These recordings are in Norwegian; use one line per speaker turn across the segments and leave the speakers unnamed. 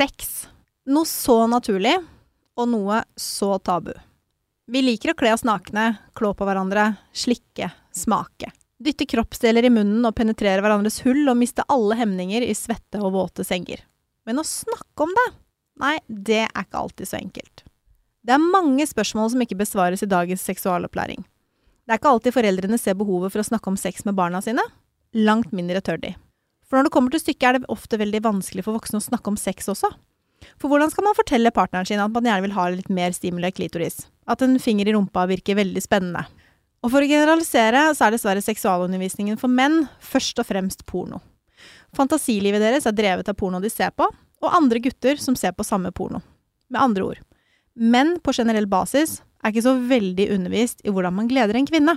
Sex. Noe så naturlig, og noe så tabu. Vi liker å kle oss nakne, klå på hverandre, slikke, smake. Dytte kroppsdeler i munnen og penetrere hverandres hull og miste alle hemninger i svette og våte senger. Men å snakke om det, nei, det er ikke alltid så enkelt. Det er mange spørsmål som ikke besvares i dagens seksualopplæring. Det er ikke alltid foreldrene ser behovet for å snakke om sex med barna sine. Langt mindre tør de. For når det kommer til stykket, er det ofte veldig vanskelig for voksne å snakke om sex også. For hvordan skal man fortelle partneren sin at man gjerne vil ha litt mer stimuli klitoris? At en finger i rumpa virker veldig spennende? Og for å generalisere, så er dessverre seksualundervisningen for menn først og fremst porno. Fantasilivet deres er drevet av porno de ser på, og andre gutter som ser på samme porno. Med andre ord, menn på generell basis er ikke så veldig undervist i hvordan man gleder en kvinne.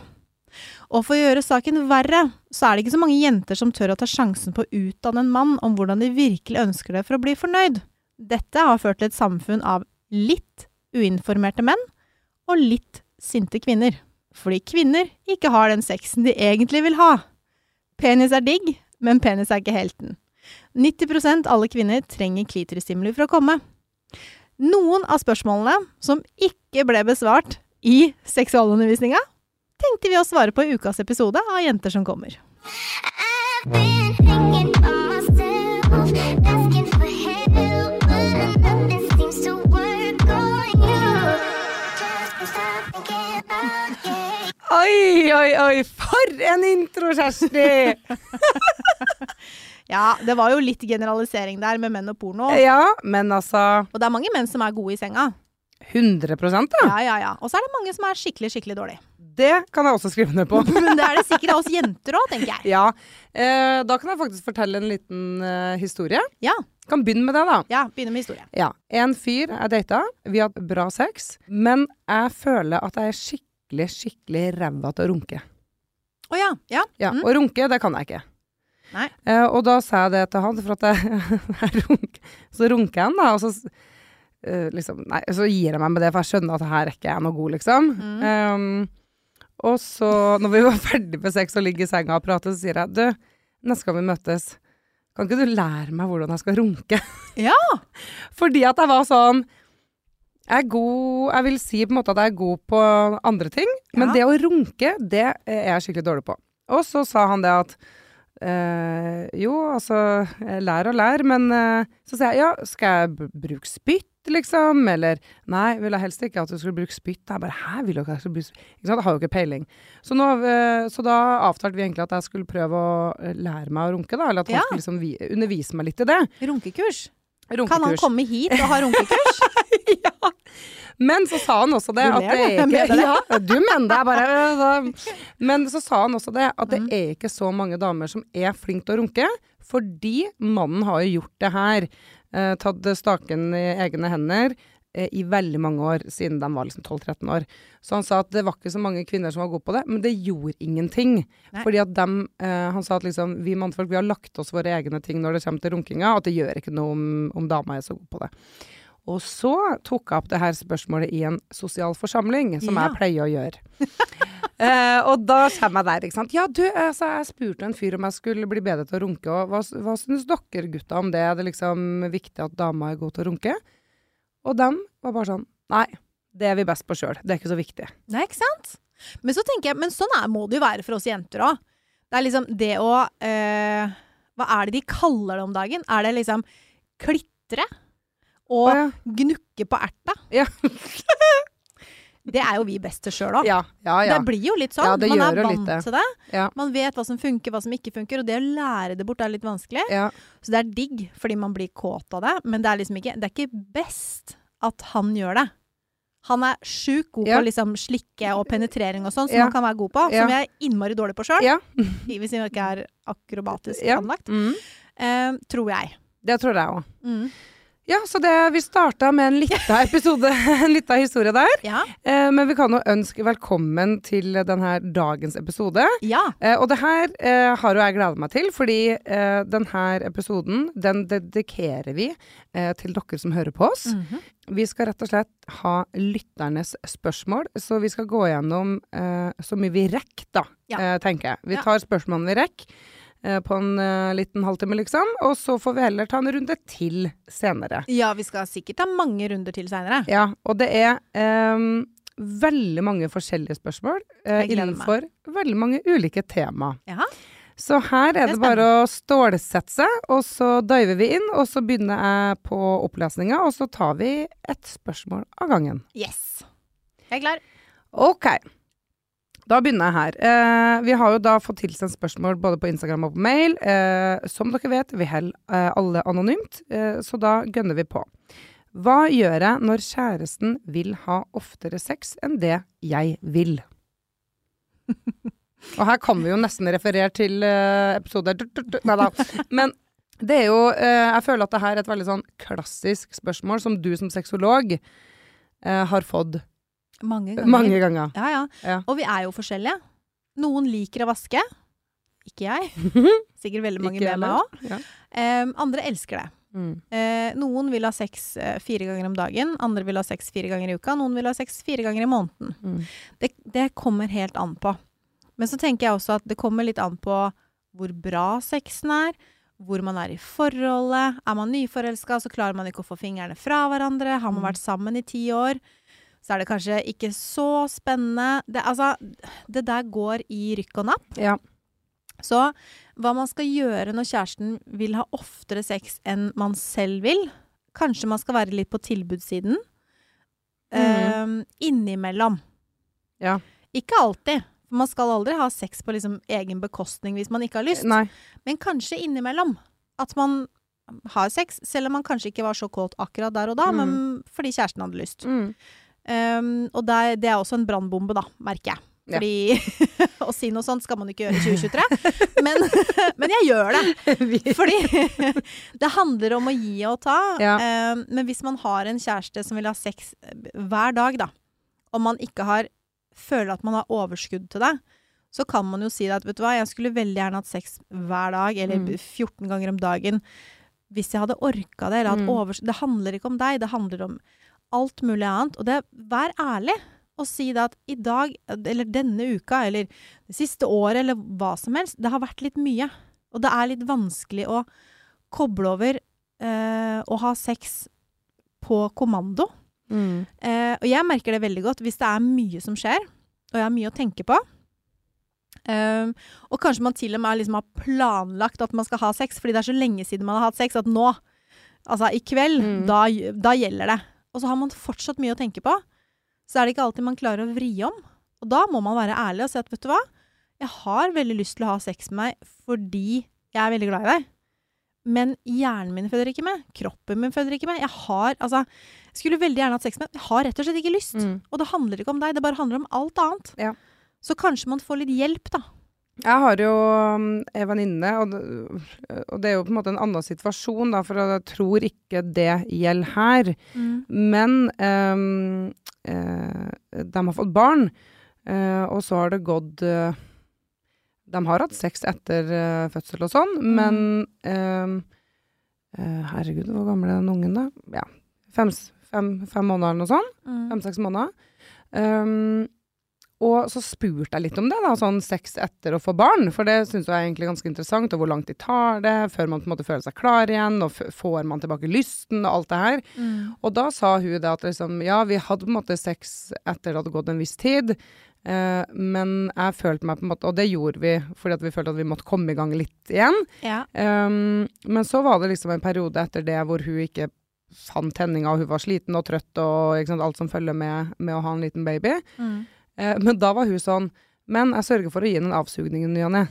Og for å gjøre saken verre, så er det ikke så mange jenter som tør å ta sjansen på å utdanne en mann om hvordan de virkelig ønsker det for å bli fornøyd. Dette har ført til et samfunn av litt uinformerte menn og litt sinte kvinner. Fordi kvinner ikke har den sexen de egentlig vil ha. Penis er digg, men penis er ikke helten. 90% alle kvinner trenger klitorisstimuli for å komme. Noen av spørsmålene som ikke ble besvart i seksualundervisninga, tenkte vi å svare på i ukas episode av Jenter som kommer.
Oi, oi, oi, for en intro, Kjersti!
Ja, det var jo litt generalisering der med menn og porno.
ja, men altså
Og det er mange menn som er gode i senga.
100 ja.
Ja, ja, ja. Og så er det mange som er skikkelig, skikkelig dårlige.
Det kan jeg også skrive ned på.
Men det er det sikkert av oss jenter òg, tenker jeg.
Ja, eh, Da kan jeg faktisk fortelle en liten eh, historie.
Ja.
Kan begynne med det, da.
Ja, begynne med historie.
Ja, En fyr jeg data, vi har hatt bra sex, men jeg føler at jeg er skikkelig, skikkelig ræva til å runke.
Å ja. Ja.
Ja,
Mm.
Og runke, det kan jeg ikke.
Nei.
Eh, og da sa jeg det til han, for at jeg, jeg runk, så runker han, da, og så eh, liksom, Nei, så gir jeg meg med det, for jeg skjønner at her er ikke jeg noe god, liksom.
Mm.
Um, og så, når vi var ferdig med sex og ligger i senga og prater, så sier jeg du, neste gang vi møtes, kan ikke du lære meg hvordan jeg skal runke?
Ja.
Fordi at jeg var sånn jeg er god Jeg vil si på en måte at jeg er god på andre ting, men
Ja.
det å runke, det er jeg skikkelig dårlig på. Og så sa han det at eh, jo, altså, lær og lær, men eh, så sier jeg ja, skal jeg bruke spytt, liksom? Eller nei, vil jeg helst ikke at du skulle bruke spytt. Jeg bare hæ, vil du skal bruke spytt? Ikke sant, jeg har jo ikke peiling. Så, nå, eh, så da avtalte vi egentlig at jeg skulle prøve å lære meg å runke, da. Eller at han
Ja.
skulle liksom vi, undervise meg litt i det.
Runkekurs.
Runkekurs.
Kan han komme hit og ha runkekurs?
ja. Men så sa han også det
Du
at
ler,
det
Mener
ikke
det.
Ja, du mener det. Bare Men så sa han også det at det
Mm.
er ikke så mange damer som er flinke til å runke, fordi mannen har jo gjort det her. Eh, tatt staken i egne hender i veldig mange år, siden de var liksom 12-13 år. Så han sa at det var ikke så mange kvinner som var gode på det, men det gjorde ingenting.
Nei.
Fordi at dem, eh, Han sa at liksom, vi mannfolk vi har lagt oss våre egne ting når det kommer til runkinga, og at det gjør ikke noe om, om dama er så god på det. Og så tok jeg opp det her spørsmålet i en sosial forsamling, som
Ja.
jeg pleier å gjøre. eh, og da kommer jeg der, ikke sant. Ja, du, altså, jeg spurte en fyr om jeg skulle bli bedre til å runke, og hva, hva syns dere gutta om det? Er det liksom viktig at dama er god til å runke? Og dem var bare sånn, nei, det er vi best på sjøl, det er ikke så viktig.
Nei, ikke sant? Men så tenker jeg, men sånn er, må det jo være for oss jenter òg. Det er liksom det å øh, Hva er det de kaller det om dagen? Er det liksom klitre? Og
Å, ja.
gnukke på erta?
Ja.
det er jo vi best til sjøl òg.
Ja, ja, ja.
Det blir jo litt sånn. Man er vant
litt det.
til det. Man vet hva som funker, hva som ikke funker. Og det å lære det bort er litt vanskelig.
ja.
Så det er digg fordi man blir kåt av det, men det er liksom ikke Det er ikke best at han gjør det. Han er sjukt god på liksom slikke og penetrering og sånn, som han kan være god på. Som jeg er innmari dårlig på sjøl.
ja.
Hvis jeg ikke er akrobatisk anlagt.
Mm.
Uh, tror jeg.
Det tror jeg òg.
Mm.
Ja, så det, vi starta med en lita episode, en lita historie der.
Ja.
Eh, men vi kan jo ønske velkommen til denne dagens episode.
ja.
Eh, og det her eh, har jo jeg gleda meg til, fordi eh, denne episoden den dedikerer vi eh, til dere som hører på oss.
Mhm.
Vi skal rett og slett ha lytternes spørsmål, så vi skal gå gjennom eh, så mye vi rekker, da,
Ja.
tenker jeg. Vi tar spørsmålene vi rekker. Eh, på en eh, liten halvtime, liksom. Og så får vi heller ta en runde til senere.
Ja, vi skal sikkert ta mange runder til seinere.
Ja, og det er um, veldig mange forskjellige spørsmål
uh, innenfor meg.
veldig mange ulike tema.
Ja.
Så her er
Det
det,
er
bare å stålsette seg, og så diver vi inn, og så begynner jeg på opplesninga, og så tar vi ett spørsmål av gangen.
Yes. Jeg er klar.
Ok. Da begynner jeg her. Eh, vi har jo da fått tilsendt spørsmål både på Instagram og på mail. Eh, som dere vet, vi holder eh, alle anonymt, eh, så da gønner vi på. Hva gjør jeg når kjæresten vil ha oftere sex enn det jeg vil? og her kan vi jo nesten referere til eh, episoder Nei da. Men det er jo eh, Jeg føler at det her er et veldig sånn klassisk spørsmål som du som sexolog eh, har fått
Mange ganger.
mange ganger.
Ja, ja.
Ja.
Og vi er jo forskjellige. Noen liker å vaske. Ikke jeg. Sikkert veldig mange med meg òg.
Ja.
andre elsker det.
Mm.
Uh, noen vil ha sex uh, fire ganger om dagen, andre vil ha sex fire ganger i uka, noen vil ha sex fire ganger i måneden.
Mm.
Det, det kommer helt an på. Men så tenker jeg også at det kommer litt an på hvor bra sexen er, hvor man er i forholdet. Er man nyforelska, så klarer man ikke å få fingrene fra hverandre. Har man
Mm.
vært sammen i ti år, så er det kanskje ikke så spennende. Det, altså, det der går i rykk og napp.
Ja.
Så hva man skal gjøre når kjæresten vil ha oftere sex enn man selv vil Kanskje man skal være litt på tilbudssiden.
Mm.
Eh, innimellom.
Ja.
Ikke alltid. For man skal aldri ha sex på liksom egen bekostning hvis man ikke har lyst.
Nei.
Men kanskje innimellom. At man har sex, selv om man kanskje ikke var så kåt akkurat der og da,
Mm.
men fordi kjæresten hadde lyst.
Mm.
Um, og det, det er også en brannbombe, da, merker jeg.
Ja.
Å si noe sånt skal man ikke gjøre i 2023. Men, men jeg gjør det. Fordi det handler om å gi og ta.
Ja.
Um, men hvis man har en kjæreste som vil ha sex eh, hver dag, da, og man ikke har føler at man har overskudd til det, så kan man jo si at vet du hva, jeg skulle veldig gjerne hatt sex hver dag, eller
Mm.
14 ganger om dagen, hvis jeg hadde orka det, eller hatt
Mm.
overskudd. Det handler ikke om deg, det handler om alt mulig annet. Og det, vær ærlig og si det at i dag, eller denne uka, eller det siste året, eller hva som helst, det har vært litt mye. Og det er litt vanskelig å koble over eh, å ha sex på kommando.
Mm.
Eh, og jeg merker det veldig godt hvis det er mye som skjer, og jeg har mye å tenke på. Um, og kanskje man til og med liksom har planlagt at man skal ha sex, fordi det er så lenge siden man har hatt sex, at nå, altså i kveld,
Mm.
da, da gjelder det. Og så har man fortsatt mye å tenke på. Så er det ikke alltid man klarer å vri om. Og da må man være ærlig og si at vet du hva, jeg har veldig lyst til å ha sex med meg fordi jeg er veldig glad i deg. Men hjernen min føder ikke med. Kroppen min føder ikke med. Jeg har altså skulle veldig gjerne hatt sex med. Jeg har rett og slett ikke lyst.
Mm.
Og det handler ikke om deg, det bare handler om alt annet.
Ja.
Så kanskje man får litt hjelp, da.
Jeg har jo ei en venninne, og, det- og det er jo på en måte en annen situasjon, da, for jeg tror ikke det gjelder her. Men um, uh, de har fått barn, uh, og så har det gått uh, De har hatt sex etter fødsel og sånn, men um, Herregud, hvor gammel er den ungen, da? Ja, fem, fem, fem måneder eller noe sånt.
Mm.
Fem-seks måneder. Um, og så spurte jeg litt om det, da, sånn sex etter å få barn. For det syns jeg er egentlig ganske interessant, og hvor langt de tar det før man på en måte føler seg klar igjen, og får man tilbake lysten og alt det her.
Mm.
Og da sa hun det at liksom, ja, vi hadde på en måte sex etter det hadde gått en viss tid, eh, men jeg følte meg på en måte Og det gjorde vi fordi at vi følte at vi måtte komme i gang litt igjen.
Ja.
Um, men så var det liksom en periode etter det hvor hun ikke fant tenninga, og hun var sliten og trøtt og sant, alt som følger med, med å ha en liten baby.
Mm.
Eh, men da var hun sånn Men jeg sørger for å gi henne en avsugning i ny og ne.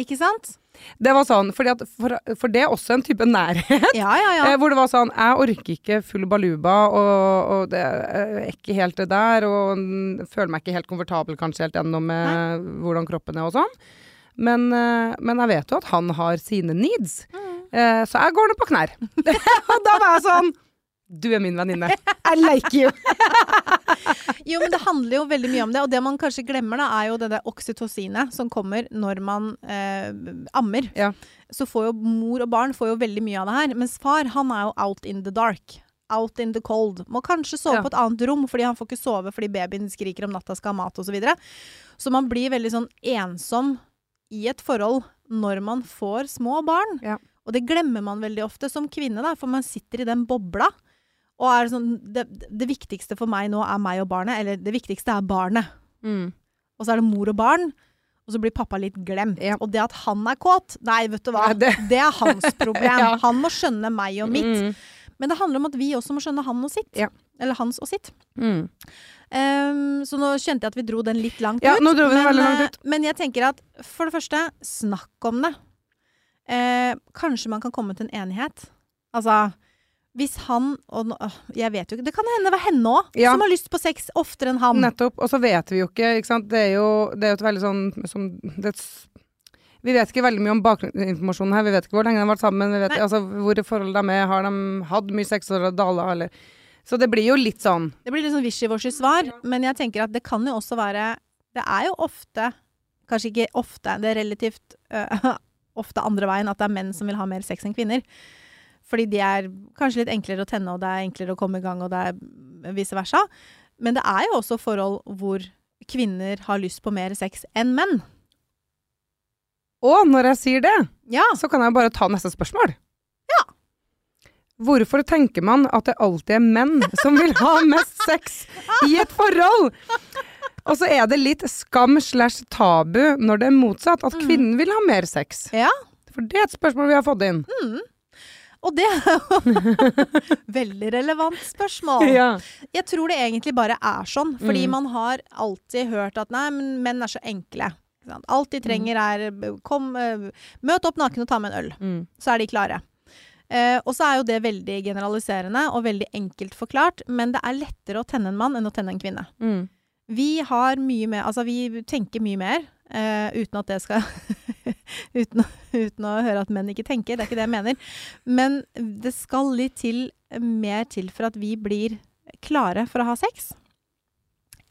Ikke sant?
Det var sånn, fordi at, for, for det er også en type nærhet.
Ja, ja, ja.
Eh, hvor det var sånn Jeg orker ikke full baluba, og, og det er ikke helt det der. Og føler meg ikke helt komfortabel kanskje helt ennå med hvordan kroppen er og sånn. Men, eh, men jeg vet jo at han har sine needs. Eh, så jeg går nå på knær. og da var jeg sånn Du er min venninne. I like you.
Jo, men det handler jo veldig mye om det. Og det man kanskje glemmer, da, er jo det der oksytocinet som kommer når man eh, ammer.
Ja.
Så får jo mor og barn får jo veldig mye av det her. Mens far, han er jo out in the dark. Out in the cold. Må kanskje sove
Ja.
på et annet rom, fordi han får ikke sove fordi babyen skriker om natta skal ha mat osv. Så, videre. så man blir veldig sånn ensom i et forhold når man får små barn.
Ja.
Og det glemmer man veldig ofte som kvinne, da, for man sitter i den bobla. Og sånn det, det viktigste for meg nå er meg og barnet, eller det viktigste er barnet.
Mm.
Og så er det mor og barn. Og så blir pappa litt glemt.
Ja.
Og det at han er kåt, nei, vet du hva.
Nei,
det...
det-
er hans problem.
Ja.
Han må skjønne meg og mitt.
Mm.
Men det handler om at vi også må skjønne han og sitt.
Ja.
Eller hans og sitt.
Mm.
Um, så nå kjente jeg at vi dro den litt langt
Ja,
ut.
nå dro vi den
men,
langt ut.
eh, Men jeg tenker at for det første, snakk om det. Uh, kanskje man kan komme til en enighet. Altså, hvis han og Jeg vet jo ikke. Det kan hende det var henne òg
Ja.
som har lyst på sex oftere enn han.
Nettopp. Og så vet vi jo ikke, ikke sant. Det er jo, det er jo et veldig sånn som, det Vi vet ikke veldig mye om bakgrunnsinformasjonen her. Vi vet ikke hvor lenge de har vært sammen. Vi vet altså, hvor forholdet de er. Har de hatt mye sex eller dala, eller Så det blir jo litt sånn
Det blir litt sånn wishy-washy svar, men jeg tenker at det kan jo også være Det er jo ofte, kanskje ikke ofte, det er relativt øh, ofte andre veien at det er menn som vil ha mer sex enn kvinner. Fordi de er kanskje litt enklere å tenne, og det er enklere å komme i gang, og det er vice versa. Men det er jo også forhold hvor kvinner har lyst på mer sex enn menn.
Og når jeg sier det,
Ja.
så kan jeg bare ta neste spørsmål.
Ja.
Hvorfor tenker man at det alltid er menn som vil ha mest sex i et forhold? Og så er det litt skam slash tabu når det er motsatt, at kvinnen vil ha mer sex.
Ja.
For det er et spørsmål vi har fått inn.
Og det er jo veldig relevant spørsmål.
Ja.
Jeg tror det egentlig bare er sånn, fordi
Mm.
man har alltid hørt at nei, men menn er så enkle. Alt de trenger er eh, kom, eh, møt opp naken og ta med en øl.
Mm.
Så er de klare. Eh, og så er jo det veldig generaliserende og veldig enkelt forklart, men det er lettere å tenne en mann enn å tenne en kvinne.
Mm.
Vi har mye mer Altså, vi tenker mye mer, eh, uten at det skal uten, uten å høre at menn ikke tenker, det er ikke det jeg mener. Men det skal litt til mer til for at vi blir klare for å ha sex,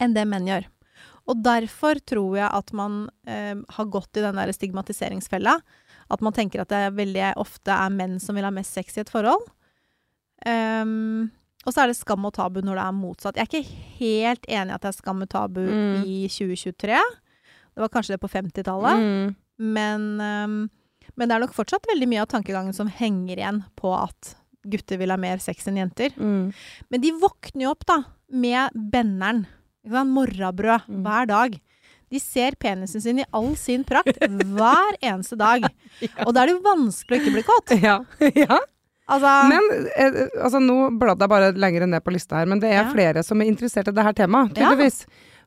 enn det menn gjør. Og derfor tror jeg at man uh, har gått i den der stigmatiseringsfella. At man tenker at det veldig ofte er menn som vil ha mest sex i et forhold. Um, og så er det skam og tabu når det er motsatt. Jeg er ikke helt enig i at det er skam og tabu
Mm.
i 2023. Det var kanskje det på 50-tallet.
Mm.
Men, um, men det er nok fortsatt veldig mye av tankegangen som henger igjen på at gutter vil ha mer sex enn jenter.
Mm.
Men de våkner jo opp da med benneren. Morrabrød
Mm.
hver dag. De ser penisen sin i all sin prakt hver eneste dag. Og da er det jo vanskelig å ikke bli kåt.
Ja. ja.
Altså,
Men eh, altså, nå bladde jeg bare lenger ned på lista her, men det er
Ja.
flere som er interessert i det her temaet,
Ja.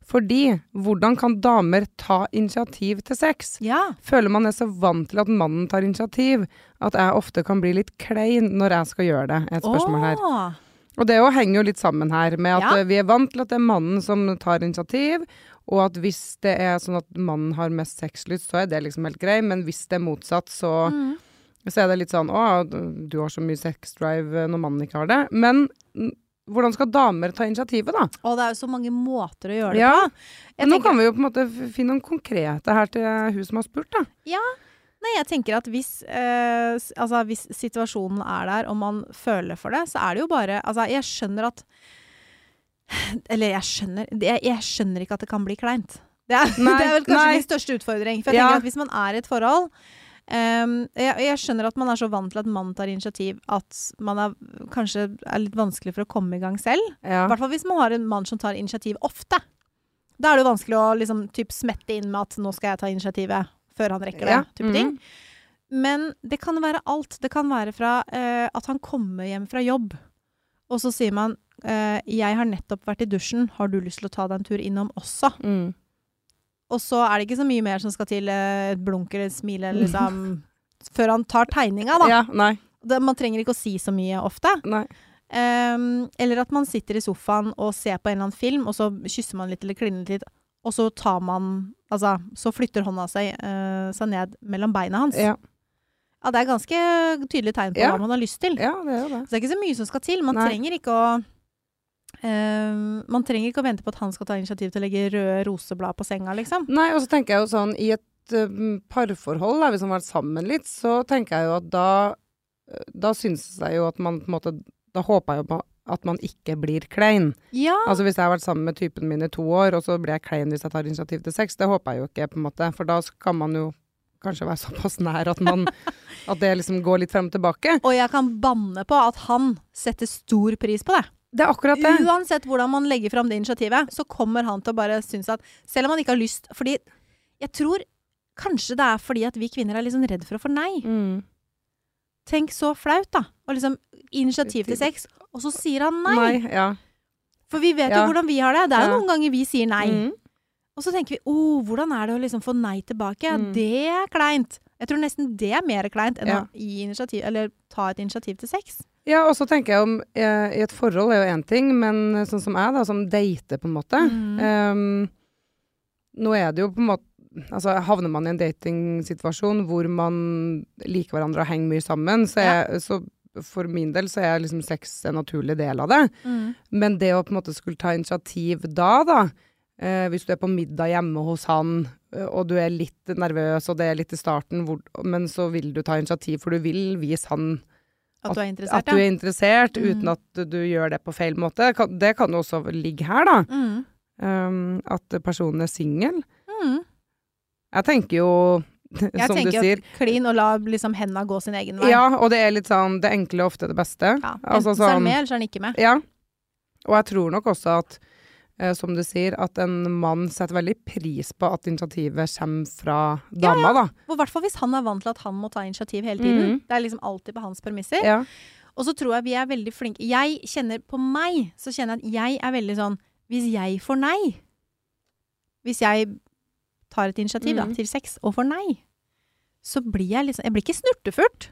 Fordi hvordan kan damer ta initiativ til sex?
ja.
Føler man er så vant til at mannen tar initiativ, at jeg ofte kan bli litt klein når jeg skal gjøre det, er et spørsmål her.
Oh.
Og det jo henger jo litt sammen her, med at
Ja.
eh, vi er vant til at det er mannen som tar initiativ, og at hvis det er sånn at mannen har mest sexlyst, så er det liksom helt grei, men hvis det er motsatt, så,
Mm.
så er det litt sånn å, du har så mye sexdrive eh, når mannen ikke har det. Men hvordan skal damer ta initiativet, da?
Og det er jo så mange måter å gjøre det
Ja.
på. Jeg
nå
tenker-
kan vi jo på en måte finne noen konkrete her til hun som har spurt, da. Ja.
Nei, jeg tenker at hvis, eh, altså, hvis situasjonen er der, og man føler for det, så er det jo bare Altså, jeg skjønner at Eller jeg skjønner Jeg, jeg skjønner ikke at det kan bli kleint. Det er, det er vel kanskje
nei.
min største utfordring. For jeg
Ja.
tenker at hvis man er i et forhold ehm, jeg, jeg skjønner at man er så vant til at mannen tar initiativ at man er, kanskje er litt vanskelig for å komme i gang selv. I
Ja.
hvert fall hvis man har en mann som tar initiativ ofte. Da er det jo vanskelig å liksom typ smette inn med at 'nå skal jeg ta initiativet' før han rekker det.
Ja,
type
mhm.
ting. Men det kan være alt. Det kan være fra uh, at han kommer hjem fra jobb, og så sier man uh, 'jeg har nettopp vært i dusjen, har du lyst til å ta deg en tur innom også?'
Mm.
Og så er det ikke så mye mer som skal til eh, et blunk eller et smil eller liksom Før han tar tegninga, da.
ja. Nei.
Det, man trenger ikke å si så mye ofte. Ehm, eller at man sitter i sofaen og ser på en eller annen film, og så kysser man litt eller kliner litt, og så tar man Altså, så flytter hånda seg, uh, seg ned mellom beina hans. Ja.
Ja.
det er ganske tydelig tegn på
Ja.
hva man har lyst til.
ja, det er det.
Så det er ikke så mye som skal til. Man
Nei.
trenger ikke å ehm, Man trenger ikke å vente på at han skal ta initiativ til å legge røde roseblad på senga, liksom.
Nei, og så tenker jeg jo sånn, i et uh, parforhold, da, hvis man har vært sammen litt, så tenker jeg jo at da, eh, da syns jeg jo at man på en måte, da håper jeg jo på at man ikke blir klein.
Ja.
Altså hvis jeg har vært sammen med typen min i to år, og så blir jeg klein hvis jeg tar initiativ til sex, det håper jeg jo ikke, på en måte, for da kan man jo kanskje være såpass nær at man At det liksom går litt frem og tilbake.
Og jeg kan banne på at han setter stor pris på det.
Det er akkurat det.
Uansett hvordan man legger fram det initiativet, så kommer han til å bare synes at Selv om han ikke har lyst Fordi jeg tror kanskje det er fordi at vi kvinner er sånn redd for å få nei.
Mm.
Tenk så flaut, da. Og liksom initiativ til sex, og så sier han nei.
Nei. Ja.
For vi vet
Ja.
jo hvordan vi har det. Det er jo
Ja.
noen ganger vi sier nei.
Mm.
Og så tenker vi oh, hvordan er det å liksom få nei tilbake?
Mm.
Det er kleint. Jeg tror nesten det er mer kleint enn å gi initiativ, eller ta et initiativ til sex.
Ja, og så tenker jeg om eh, I et forhold er jo én ting, men sånn som jeg, da, som dater, på en måte
Mm.
Ehm, Nå er det jo på en måte Altså, havner man i en datingsituasjon hvor man liker hverandre og henger mye sammen, så, jeg, så for min del så er liksom sex en naturlig del av det. Men det å på en måte skulle ta initiativ da, da eh, Hvis du er på middag hjemme hos han, eh, og du er litt nervøs, og det er litt i starten, hvor, men så vil du ta initiativ, for du vil vise han
At du er interessert,
at du er interessert,
Mm.
uten at du, gjør det på feil måte. Det kan jo også ligge her, da.
Mm.
Um, at personen er singel.
Mm.
Jeg tenker jo,
Jeg
som du sier
klin og la liksom henda gå sin egen vei.
Ja, og det er litt sånn Det enkle ofte det beste.
Ja,
Altså
sånn, så er
sånn-
han med, eller så er han ikke med.
Ja. Og jeg tror nok også at, som du sier, at en mann setter veldig pris på at initiativet kommer fra dama, da.
Og I hvert fall hvis han er vant til at han må ta initiativ hele tiden.
Mhm.
Det er liksom alltid på hans premisser.
Ja.
Og så tror jeg vi er veldig flinke Jeg kjenner på meg, så kjenner jeg at jeg er veldig sånn Hvis jeg får nei Hvis jeg tar et initiativ da,
Mhm.
til sex og får nei, så blir jeg liksom Jeg blir ikke snurtefurt.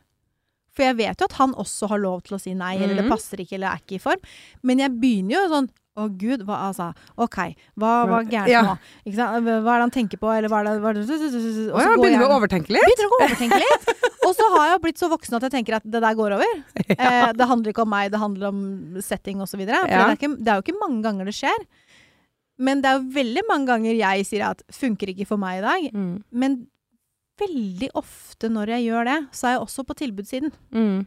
For jeg vet jo at han også har lov til å si nei, eller det
Mhm.
passer ikke, eller er ikke i form. Men jeg begynner jo sånn å gud, hva altså OK, hva var gærent
Ja.
nå? Hva er det han tenker på, eller hva er det, hva er det Og så
ja,
går
begynner vi å overtenke litt?
Begynner å overtenke litt. Og så har jeg blitt så voksen at jeg tenker at det der går over. Eh, det handler ikke om meg, det handler om setting osv.
Ja.
det, er ikke- det er jo ikke mange ganger det skjer. Men det er jo veldig mange ganger jeg sier at 'funker ikke for meg i dag'.
Mm.
Men veldig ofte når jeg gjør det, så er jeg også på tilbudssiden.
Mm.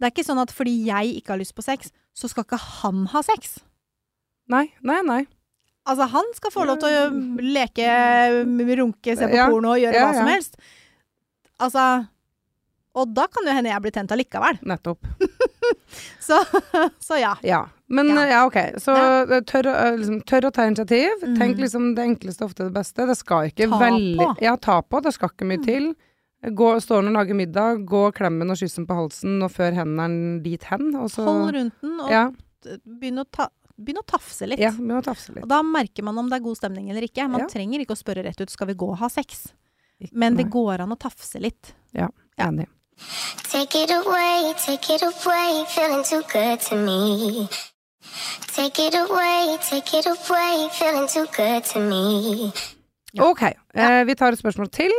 Det er ikke sånn at fordi jeg ikke har lyst på sex, så skal ikke han ha sex.
Nei, nei, nei.
Altså, han skal få lov til å leke, runke, se på
Ja.
porno og gjøre
Ja,
hva som helst. Altså Og da kan jo hende jeg blir tent allikevel.
Nettopp.
Så, så ja.
Ja. Men
Ja.
ok. Så eh, tørr, å- eh, liksom, tør å ta initiativ.
Mm.
Tenk liksom det enkleste ofte det beste. Det skal ikke
Ta
veldig
på.
Ja, ta på. Det skal ikke mye
Mm.
til. Gå, han og lage middag, gå klemmen og kyssen på halsen og før hendene dit hen. Og så
Hold rundt den og
ja,
begynn, å ta, begynn å tafse litt.
ja, begynne å tafse litt.
Og da merker man om det er god stemning eller ikke. Man
Ja.
trenger ikke å spørre rett ut 'skal vi gå og ha sex',
Ikke-
men det
nei,
går an å tafse litt.
Ja, Enig.
Take it away, take it away, feeling too good to me. Take it away, take it away, feeling too good to me.
Ja.
Ok, eh, vi tar et spørsmål til.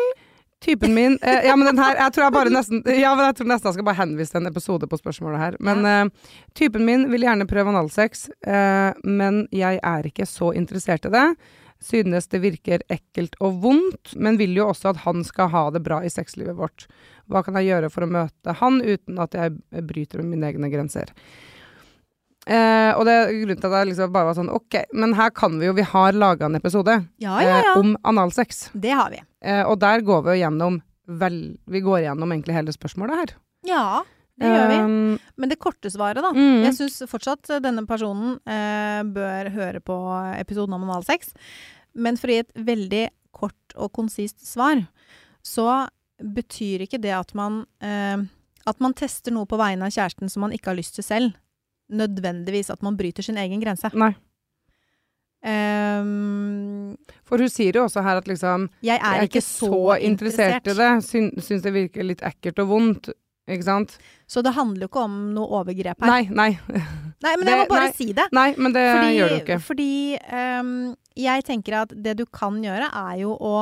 Typen min eh, Ja, men den her Jeg tror jeg bare nesten Ja, men jeg tror nesten jeg skal bare henvise til en episode på spørsmålet her. Men eh, typen min vil gjerne prøve analsex, eh, men jeg er ikke så interessert i det. Synes det virker ekkelt og vondt, men vil jo også at han skal ha det bra i sexlivet vårt. Hva kan jeg gjøre for å møte han uten at jeg bryter med mine egne grenser? Eh, og det er grunnen til at jeg liksom bare var sånn Ok, men her kan vi jo Vi har laga en episode
Ja, ja, ja.
eh, om analsex.
Det har vi.
Eh, og der går vi jo gjennom vel, Vi går gjennom egentlig hele spørsmålet her.
Ja, det gjør vi.
Um,
Men det korte svaret, da.
mm,
Jeg syns fortsatt denne personen eh, bør høre på episoden om analsex. Men for å gi et veldig kort og konsist svar, så betyr ikke det at man eh, At man tester noe på vegne av kjæresten som man ikke har lyst til selv, nødvendigvis at man bryter sin egen grense.
nei.
Ehm,
For hun sier jo også her at liksom
jeg
Jeg
er, ikke så interessert.
i det. Syn, syns det virker litt ekkelt og vondt. Ikke sant?
Så det handler jo ikke om noe overgrep her.
Nei, nei.
Nei, men jeg må bare
nei.
si det.
Nei, men det
Fordi,
gjør du ikke.
fordi um, jeg tenker at det du kan gjøre, er jo å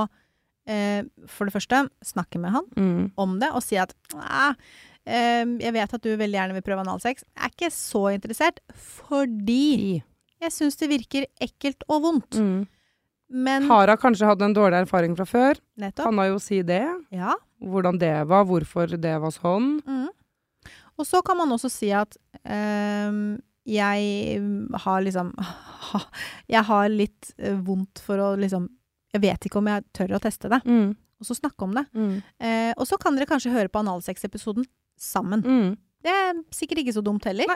eh, for det første snakke med han
Mm.
om det og si at «Ah, ehm, jeg vet at du veldig gjerne vil prøve analsex. Jeg er ikke så interessert fordi. Jeg syns det virker ekkelt og vondt.
Mm.
Men
Har hun kanskje hatt en dårlig erfaring fra før?
nettopp.
Kan hun jo si det?
Ja.
Hvordan det var, hvorfor det var sånn.
Mm. Og så kan man også si at øh, jeg har liksom Jeg har litt eh, vondt for å liksom Jeg vet ikke om jeg tør å teste det.
Mm.
og så snakke om det.
Mm.
Eh, og så kan dere kanskje høre på analsex-episoden sammen.
Mm.
Det er sikkert ikke så dumt heller.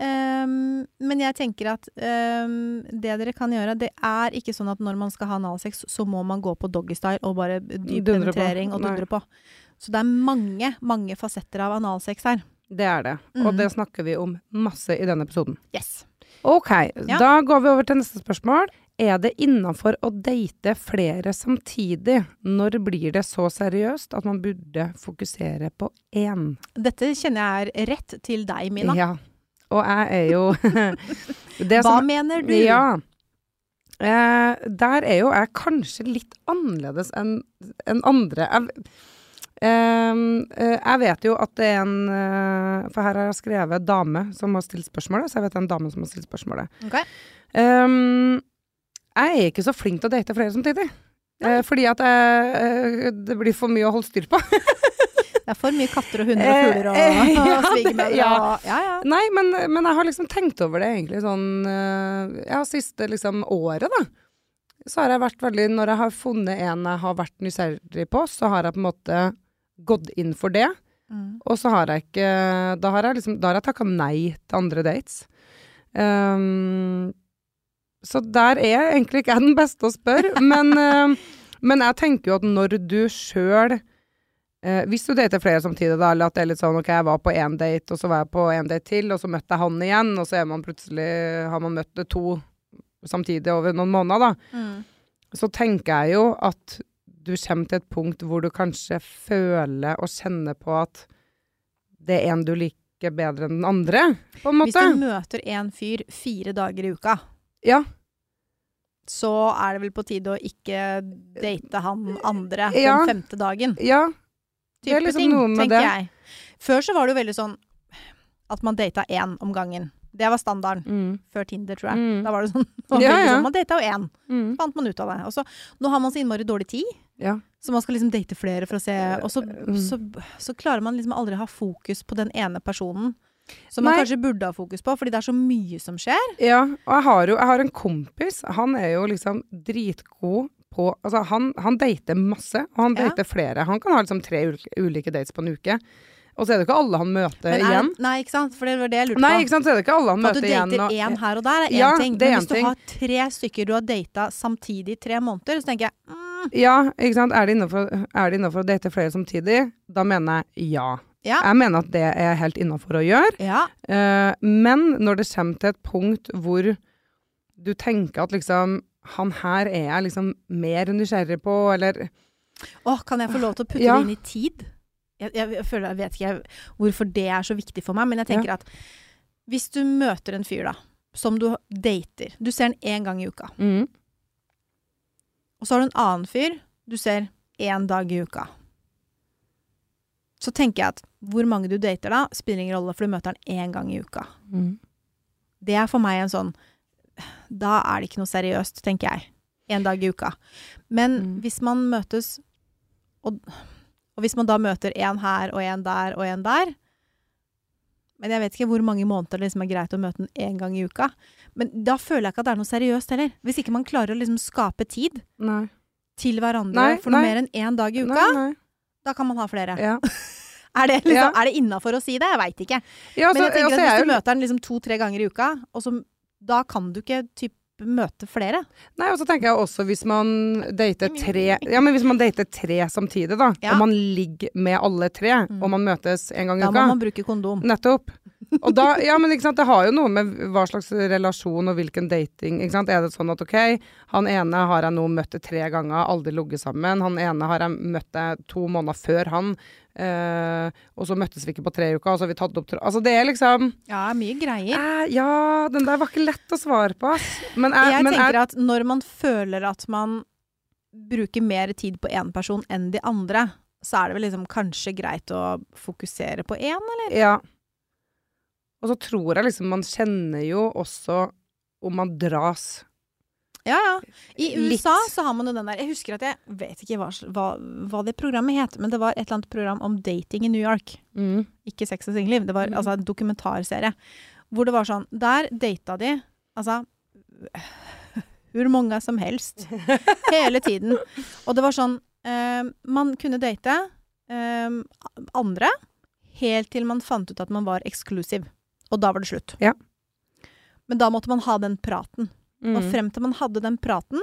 Ehm, men jeg tenker at um, det dere kan gjøre, det er ikke sånn at når man skal ha analsex, så må man gå på doggystyle og bare dyp
Dundre på.
penetrering og dundre på. Så det er mange, mange fasetter av analsex her.
Det er det. Og
Mm.
det snakker vi om masse i denne episoden.
Yes.
Ok,
Ja.
da går vi over til neste spørsmål. Er det innafor å date flere samtidig? Når blir det så seriøst at man burde fokusere på én?
Dette kjenner jeg er rett til deg, Mina.
Ja. Og jeg er jo det
Hva
som-
mener du?
Ja. Eh, der er jo jeg kanskje litt annerledes enn en andre. Jeg, ehm, eh, jeg vet jo at det er en eh, For her har jeg skrevet dame som har stilt spørsmålet, så jeg vet det er en dame som har stilt spørsmålet.
Okay.
Um, jeg er ikke så flink til å date flere samtidig. Eh, fordi at jeg, eh, det blir for mye å holde styr på.
Det er for mye katter og hunder og fugler og,
Eh, ja,
og svigermødre
ja.
Ja, ja.
Nei, men, men jeg har liksom tenkt over det egentlig sånn eh, Ja, siste liksom året, da. Så har jeg vært veldig Når jeg har funnet en jeg har vært nysgjerrig på, så har jeg på en måte gått inn for det.
Mm.
Og så har jeg ikke Da har jeg liksom Da har jeg takka nei til andre dates. Um, så der er egentlig ikke jeg den beste å spørre, men, eh, men jeg tenker jo at når du sjøl eh, Hvis du dater flere samtidig, da, eller at det er litt sånn ok, jeg var på én date, og så var jeg på en date til, og så møtte jeg han igjen, og så er man har man møtt to samtidig over noen måneder, da
Mm.
så tenker jeg jo at du kommer til et punkt hvor du kanskje føler og kjenner på at det er en du liker bedre enn den andre, på en måte.
Hvis du møter en fyr fire dager i uka,
Ja.
så er det vel på tide å ikke date han andre
Ja.
den femte dagen.
ja.
Type
er liksom
ting, tenker
det.
jeg. Før så var det jo veldig sånn at man data én om gangen. Det var standarden.
Mm.
Før Tinder, tror jeg.
Mm.
Da var det sånn. var
Ja, ja.
sånn man data jo én.
Mm.
Fant man ut av det. Og så, nå har man så innmari dårlig tid,
Ja.
så man skal liksom date flere for å se Og så,
Mm.
så, så klarer man liksom aldri å ha fokus på den ene personen. Som man
Nei.
kanskje burde ha fokus på, fordi det er så mye som skjer.
ja. Og jeg har jo jeg har en kompis, han er jo liksom dritgod på Altså, han, han dater masse, og han
Ja.
flere. Han kan ha liksom tre ulike, dates på en uke. Og så er det ikke alle han møter
er,
igjen.
nei, ikke sant? For det var det jeg lurte
Nei,
på.
ikke sant, så er det ikke alle han
For at
møter
du
igjen.
dater
og-
én her og der er én
Ja,
ting. Men hvis du
ting.
har tre stykker du har data samtidig i tre måneder, så tenker jeg mm,
Ja, ikke sant. Er det innafor å date flere samtidig? Da mener jeg ja.
Ja.
Jeg mener at det er helt innafor å gjøre.
Ja.
Uh, men når det kommer til et punkt hvor du tenker at liksom Han her er jeg liksom mer nysgjerrig på, eller
Å, kan jeg få lov til å putte
Ja.
det inn i tid? Jeg, jeg, jeg føler, jeg vet ikke hvorfor det er så viktig for meg, men jeg tenker at hvis du møter en fyr da, som du dater, du ser han én gang i uka,
mm,
og så har du en annen fyr du ser én dag i uka. Så tenker jeg at hvor mange du dater da, spiller ingen rolle, for du møter han én gang i uka.
mm.
Det er for meg en sånn Da er det ikke noe seriøst, tenker jeg. En dag i uka. Men
Mm.
hvis man møtes og, og hvis man da møter en her og en der og en der Men jeg vet ikke hvor mange måneder det liksom er greit å møte den én gang i uka. Men da føler jeg ikke at det er noe seriøst heller. Hvis ikke man klarer å liksom skape tid
Nei.
til hverandre
Nei,
for noe
nei.
mer enn én dag i uka, da kan man ha flere.
Ja.
Er det, liksom,
Ja.
det innafor å si det? Jeg veit ikke.
Ja,
Men jeg tenker
altså,
at hvis du møter den liksom to-tre ganger i uka, og så, da kan du ikke typ, møte flere.
Nei, og så tenker jeg også hvis man dater tre Ja, men hvis man dater tre samtidig, da,
Ja.
og man ligger med alle tre,
Mm.
og man møtes en gang i uka
Da må man bruke kondom.
Nettopp. Og da, ja, men ikke sant, det har jo noe med hva slags relasjon og hvilken dating ikke sant? Er det sånn at ok, han ene har jeg nå møtt tre ganger, aldri ligget sammen. Han ene har jeg møtt to måneder før han, eh, og så møttes vi ikke på tre uker, og så har vi tatt opp. Altså det er liksom
Ja, mye greier.
Uh, Ja, den der var ikke lett å svare på, ass. Men jeg,
Jeg
men
tenker
jeg
at når man føler at man bruker mer tid på én person enn de andre, så er det vel liksom kanskje greit å fokusere på én, eller?
Ja. Og så tror jeg liksom man kjenner jo også om man dras.
Ja, ja. I
Litt.
USA så har man jo den der Jeg husker at jeg vet ikke hva, hva det programmet het, men det var et eller annet program om dating i New York.
Mm.
Ikke Sex og singelliv. Det var
Mm.
altså en dokumentarserie. Hvor det var sånn Der data de altså hvor mange som helst. Hele tiden. Og det var sånn eh, man kunne date eh, andre helt til man fant ut at man var eksklusiv. Og da var det slutt.
Ja.
Men da måtte man ha den praten.
Mm.
Og frem til man hadde den praten,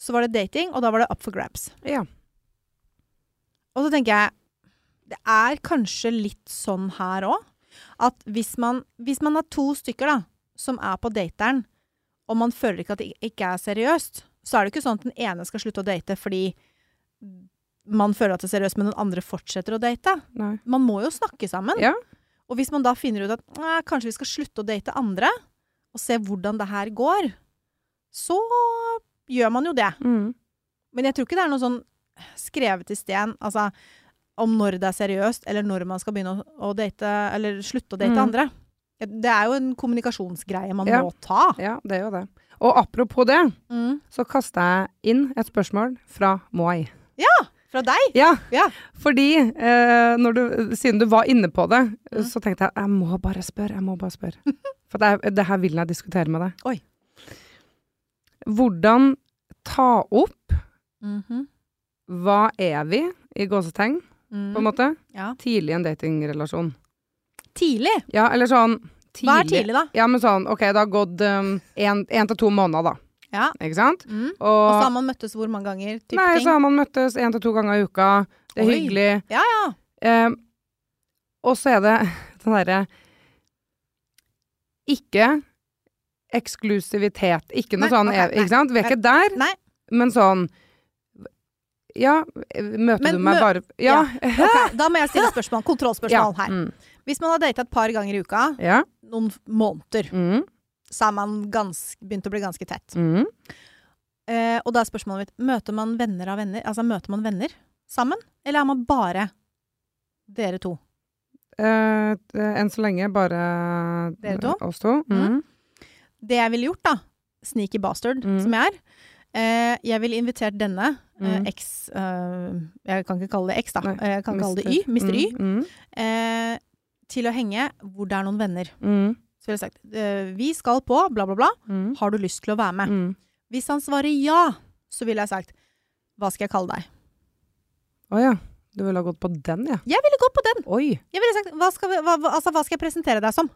så var det dating, og da var det up for grabs.
Ja.
Og så tenker jeg Det er kanskje litt sånn her òg. At hvis man, hvis man har to stykker da som er på dateren, og man føler ikke at det ikke er seriøst, så er det ikke sånn at den ene skal slutte å date fordi man føler at det er seriøst, men den andre fortsetter å date.
Nei.
Man må jo snakke sammen.
Ja.
Og hvis man da finner ut at kanskje vi skal slutte å date andre, og se hvordan det her går, så gjør man jo det.
Mm.
Men jeg tror ikke det er noe sånn skrevet i sten, altså om når det er seriøst, eller når man skal begynne å, date, eller slutte å date
Mm.
andre. Det er jo en kommunikasjonsgreie man
Ja.
må ta.
ja, det er jo det. Og apropos det,
Mm.
så kasta jeg inn et spørsmål fra Moai.
Fra deg?
Ja,
Ja.
fordi eh, når du, siden du var inne på det,
Mm.
så tenkte jeg jeg må bare spørre, jeg må bare spørre. For det, det her vil jeg diskutere med deg.
Oi.
Hvordan ta opp
Mhm.
hva er vi, i gåsetegn,
Mm.
på en måte,
Ja.
tidlig i en datingrelasjon?
Tidlig?
Ja, eller sånn tidlig.
Hva er tidlig, da?
Ja, men sånn, ok, det har gått um, en, en til to måneder, da.
Ja.
Ikke sant?
Mm.
Og,
Og så har man møttes hvor mange ganger?
Nei,
ting.
så har man møttes en til to ganger i uka. Det er
Oi.
hyggelig.
Ja, ja.
Eh, og så er det den derre Ikke eksklusivitet. Ikke noe
Nei,
sånn
okay.
Ikke sant? Vi er ikke der,
Nei.
men sånn Ja, møter
Men
du meg
mø-
bare Ja.
Ok, da må jeg stille spørsmål. Kontrollspørsmål her.
Mm.
Hvis man har data et par ganger i uka,
Ja.
noen måneder,
Mm.
så er man ganske, begynt å bli ganske tett.
Mm.
Eh, og da er spørsmålet mitt Møter man venner av venner? Altså møter man venner sammen? Eller er man bare dere to?
Eh, enn så lenge bare
Dere to?
oss to. Mm.
Det jeg ville gjort, da, sneaky bastard
Mm.
som jeg er eh, Jeg ville invitert denne, eh, X eh, Jeg kan ikke kalle det X, da.
Nei,
Jeg kan kalle det Y. Mr. Y.
Mm.
Eh, til å henge hvor det er noen venner.
Mm.
Så ville jeg sagt Vi skal på bla, bla, bla.
Mm.
Har du lyst til å være med?
Mm.
Hvis han svarer ja, så ville jeg sagt Hva skal jeg kalle deg?
Å ja. Du ville ha gått på den, ja.
Jeg ville gått på den!
Oi.
Jeg ville sagt hva skal, vi, hva, altså, hva skal jeg presentere deg som?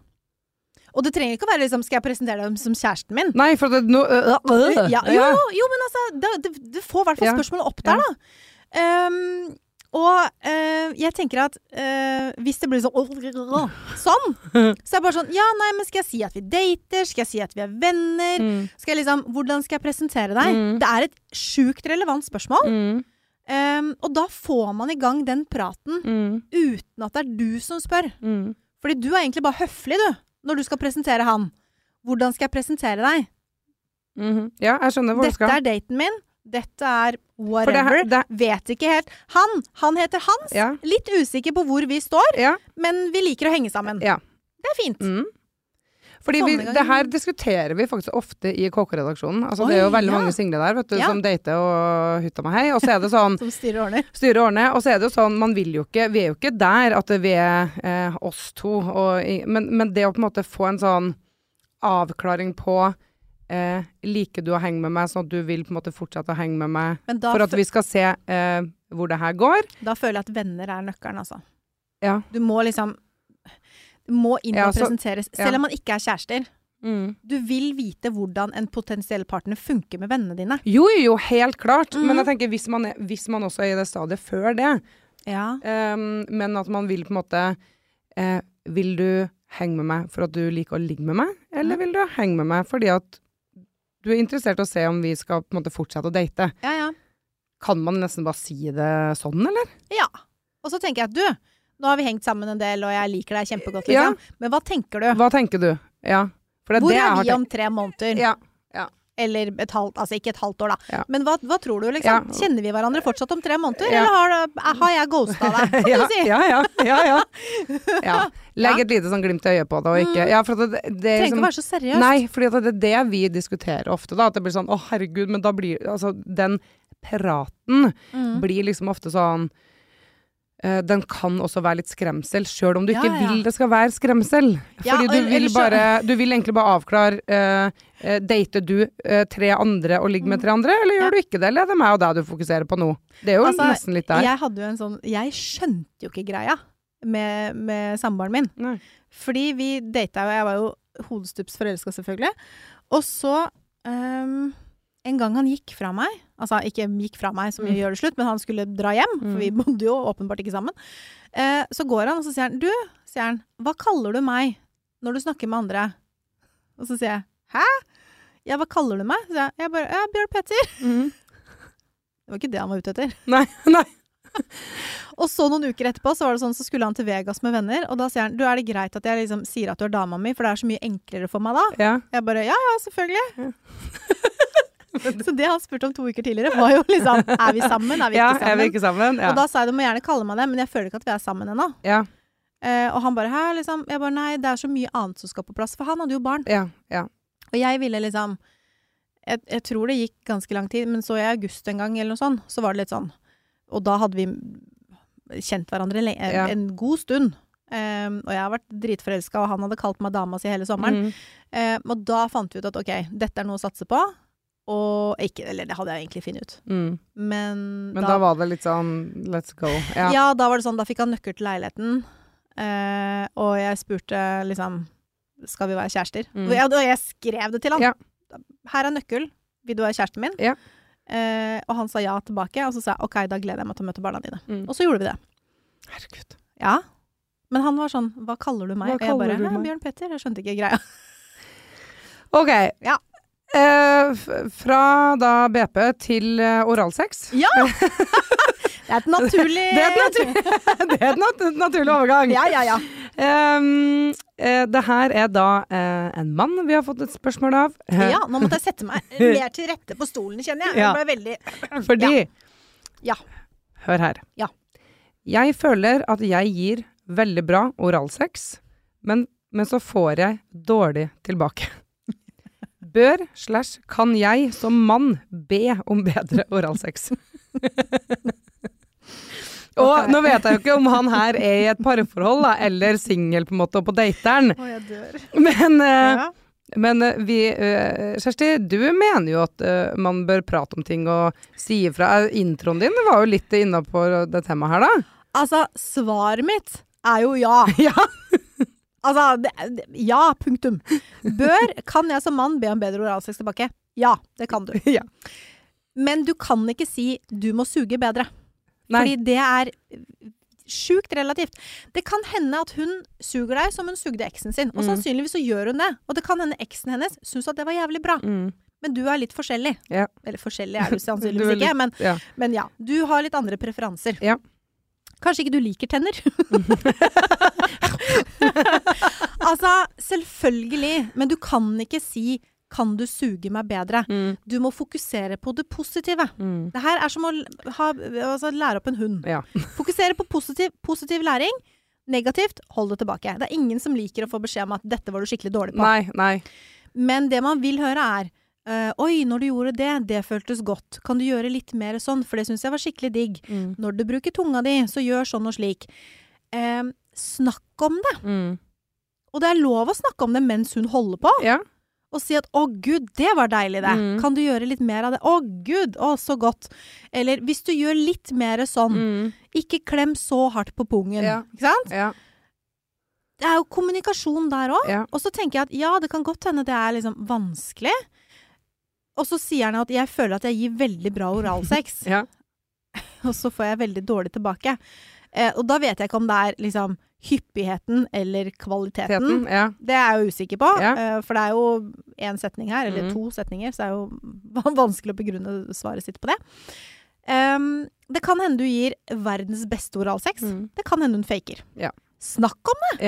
Og det trenger ikke å være liksom Skal jeg presentere deg som kjæresten min?
Nei, for det nå øh, øh,
Ja, jo, jo, men altså det, det, Du får i hvert fall spørsmålet opp der, da. Um, og eh, jeg tenker at eh, hvis det blir sånn Sånn! Så er det bare sånn Ja, nei, men skal jeg si at vi dater? Skal jeg si at vi er venner?
Mm.
Skal jeg liksom Hvordan skal jeg presentere deg?
Mm.
Det er et sjukt relevant spørsmål.
Mm.
Ehm, og da får man i gang den praten
Mm.
uten at det er du som spør.
Mm.
Fordi du er egentlig bare høflig, du, når du skal presentere han. Hvordan skal jeg presentere deg?
Mhm. Ja, jeg skjønner hvor du
Dette er daten min. Dette er
whatever. det her- det-
Vet ikke helt. Han, han heter Hans.
Ja.
Litt usikker på hvor vi står,
Ja.
men vi liker å henge sammen.
Ja.
Det er fint.
Mm. Fordi vi, det her diskuterer vi faktisk ofte i KK-redaksjonen. Altså, det er jo veldig
ja.
mange single der vet du,
Ja.
som dater og hutta meg hei. Og så er det sånn
Som styrer årene. Styrer
årene. og så er det jo sånn, man vil jo ikke Vi er jo ikke der at vi er eh, oss to. Og, men, men det å på en måte få en sånn avklaring på eh, Liker du å henge med meg, sånn at du vil på en måte fortsette å henge med meg for at vi skal se eh, hvor det her går?
da føler jeg at venner er nøkkelen, altså.
Ja.
Du må liksom må inn
Ja,
og
så-
presenteres.
ja.
Selv om man ikke er kjærester.
Mm.
Du vil vite hvordan en potensiell partner funker med vennene dine.
Jo, jo, jo, helt klart.
Mm.
Men jeg tenker hvis man, er, hvis man også er i det stadiet før det,
Ja.
um, men at man vil på en måte uh, Vil du henge med meg for at du liker å ligge med meg, eller
Mhm.
vil du henge med meg fordi at du er interessert i å se om vi skal på en måte fortsette å date?
ja, ja.
Kan man nesten bare si det sånn, eller?
Ja. Og så tenker jeg at du, nå har vi hengt sammen en del, og jeg liker deg kjempegodt,
Ja.
liksom. Men hva tenker du?
Hva tenker du? Ja. Det er
Hvor
det
er vi om tre måneder?
Ja.
Eller et halvt, altså ikke et halvt år, da.
Ja.
Men hva, hva tror du, liksom?
Ja.
Kjenner vi hverandre fortsatt om tre måneder,
Ja.
eller har, det- har jeg ghosta deg? Kan
ja,
du si?
ja, ja, ja, ja. ja. Legg et lite sånn glimt i øyet på det, og ikke Ja, for det, det er
Trenger ikke
liksom
å være så seriøst.
Nei, for det er det vi diskuterer ofte, da. At det blir sånn å herregud, men da blir Altså, den praten
Mm.
blir liksom ofte sånn den kan også være litt skremsel, sjøl om du
Ja,
ikke
ja.
vil det skal være skremsel.
Ja,
Fordi du vil bare Du vil egentlig bare avklare uh, uh, Dater du uh, tre andre og ligger med tre andre, eller gjør du ikke det? Eller er det meg og deg du fokuserer på nå? Det er jo
Altså,
nesten litt der.
Jeg hadde jo en sånn Jeg skjønte jo ikke greia med, med samboeren min.
Nei.
Fordi vi data jo, jeg var jo hodestups forelska selvfølgelig. Og så um, En gang han gikk fra meg, altså ikke gikk fra meg som
Mm.
gjør det slutt, men han skulle dra hjem, for vi bodde jo åpenbart ikke sammen. Eh, så går han, og så sier han Du, sier han, hva kaller du meg når du snakker med andre? Og så sier jeg Hæ? Ja, hva kaller du meg? Så sier jeg, jeg bare Ja, Bjørn Petter.
Mm.
Det var ikke det han var ute etter.
Nei, nei.
Og så noen uker etterpå så var det sånn, så skulle han til Vegas med venner, og da sier han du er det greit at jeg liksom sier at du er dama mi, for det er så mye enklere for meg da.
Ja.
Jeg bare ja ja, selvfølgelig. så det han spurte om to uker tidligere, var jo liksom er vi sammen, er vi
ja,
ikke
er
sammen?
vi ikke sammen? Ja.
Og da sa jeg du må gjerne kalle meg det, men jeg føler ikke at vi er sammen ennå.
ja.
Eh, og han bare her, liksom. Jeg bare nei, det er så mye annet som skal på plass, for han hadde jo barn.
ja, ja.
Og jeg ville liksom jeg, jeg tror det gikk ganske lang tid, men så i august en gang eller noe sånt, så var det litt sånn Og da hadde vi kjent hverandre en,
Ja.
en god stund. Um, og jeg har vært dritforelska, og han hadde kalt meg dama si hele sommeren.
Mm.
Eh, og da fant vi ut at ok, dette er noe å satse på. Og ikke Eller det hadde jeg egentlig funnet ut.
Mm.
Men,
Men da, var det litt sånn let's go. Ja.
ja. da var det sånn, da fikk han nøkkel til leiligheten. Eh, og jeg spurte liksom Skal vi være kjærester?
Mm.
Og, jeg, og jeg skrev det til han.
Ja.
Her er nøkkel. Vil du være kjæresten min?
Ja.
Eh, og han sa ja tilbake, og så sa jeg OK, da gleder jeg meg til å møte barna dine.
Mm.
Og så gjorde vi det.
Herregud.
Ja. Men han var sånn Hva kaller du meg?
Hva
og jeg bare
du meg?»
Bjørn Petter. Jeg skjønte ikke greia.
Ok.
Ja.
Eh, fra da BP til eh, oralsex.
Ja! det er et naturlig
Det er et natur- det er et nat naturlig overgang.
Ja, ja, ja.
Um, eh, det her er da eh, en mann vi har fått et spørsmål av.
ja. Nå måtte jeg sette meg mer til rette på stolen, kjenner jeg.
Ja.
Jeg ble veldig
Fordi
Ja.
Hør her.
Ja.
Jeg føler at jeg gir veldig bra oralsex, men, men så får jeg dårlig tilbake. Bør slash kan jeg som mann be om bedre oralsex? Og nå vet jeg jo ikke om han her er i et parforhold, da, eller singel på en måte, og på dateren,
Å, jeg dør.
men uh,
Ja.
men eh, vi, uh, Kjersti, du mener jo at man bør prate om ting og si ifra. Introen din var jo litt innafor det temaet her, da.
Altså, svaret mitt er jo ja.
Ja.
Altså, det, ja, punktum. Bør, kan jeg som mann be om bedre oralsex tilbake? Ja, det kan du.
Ja.
Men du kan ikke si 'du må suge bedre'.
Nei.
Fordi det er sjukt relativt. Det kan hende at hun suger deg som hun sugde eksen sin. Og
Mm.
sannsynligvis så gjør hun det. Og det kan hende eksen hennes syns at det var jævlig bra.
Mm.
Men du er litt forskjellig.
Ja.
Eller forskjellig er du sannsynligvis
litt-
ikke, men,
Ja.
men ja. Du har litt andre preferanser.
Ja.
Kanskje ikke du liker tenner? altså, selvfølgelig. Men du kan ikke si 'kan du suge meg bedre'?
Mm.
Du må fokusere på det positive.
Mm.
Det her er som å ha, altså, lære opp en hund.
Ja.
Fokusere på positiv, positiv læring. Negativt, hold det tilbake. Det er ingen som liker å få beskjed om at 'dette var du skikkelig dårlig på'.
Nei, nei.
Men det man vil høre er eh, 'oi, når du gjorde det, det føltes godt'. Kan du gjøre litt mer sånn, for det syns jeg var skikkelig digg'.
Mm.
Når du bruker tunga di, så gjør sånn og slik. Uh, snakk om det.
Mm.
Og det er lov å snakke om det mens hun holder på.
Ja.
Og si at 'å gud, det var deilig, det'.
Mm.
Kan du gjøre litt mer av det? 'Å gud, å så godt'. Eller hvis du gjør litt mer sånn,
Mm.
ikke klem så hardt på pungen.
Ja.
Ikke sant?
Ja.
Det er jo kommunikasjon der òg.
Ja.
Og så tenker jeg at ja, det kan godt hende det er liksom vanskelig. Og så sier han at jeg føler at jeg gir veldig bra oralsex,
Ja.
og så får jeg veldig dårlig tilbake. Eh, og da vet jeg ikke om det er liksom hyppigheten eller kvaliteten.
Teten. Ja.
Det er jeg jo usikker på,
Ja.
eh, for det er jo én setning her, eller
mm.
to setninger, så det er jo vanskelig å begrunne svaret sitt på det. Um, det kan hende du gir verdens beste oralsex.
Mm.
Det kan hende hun faker.
Ja.
Snakk om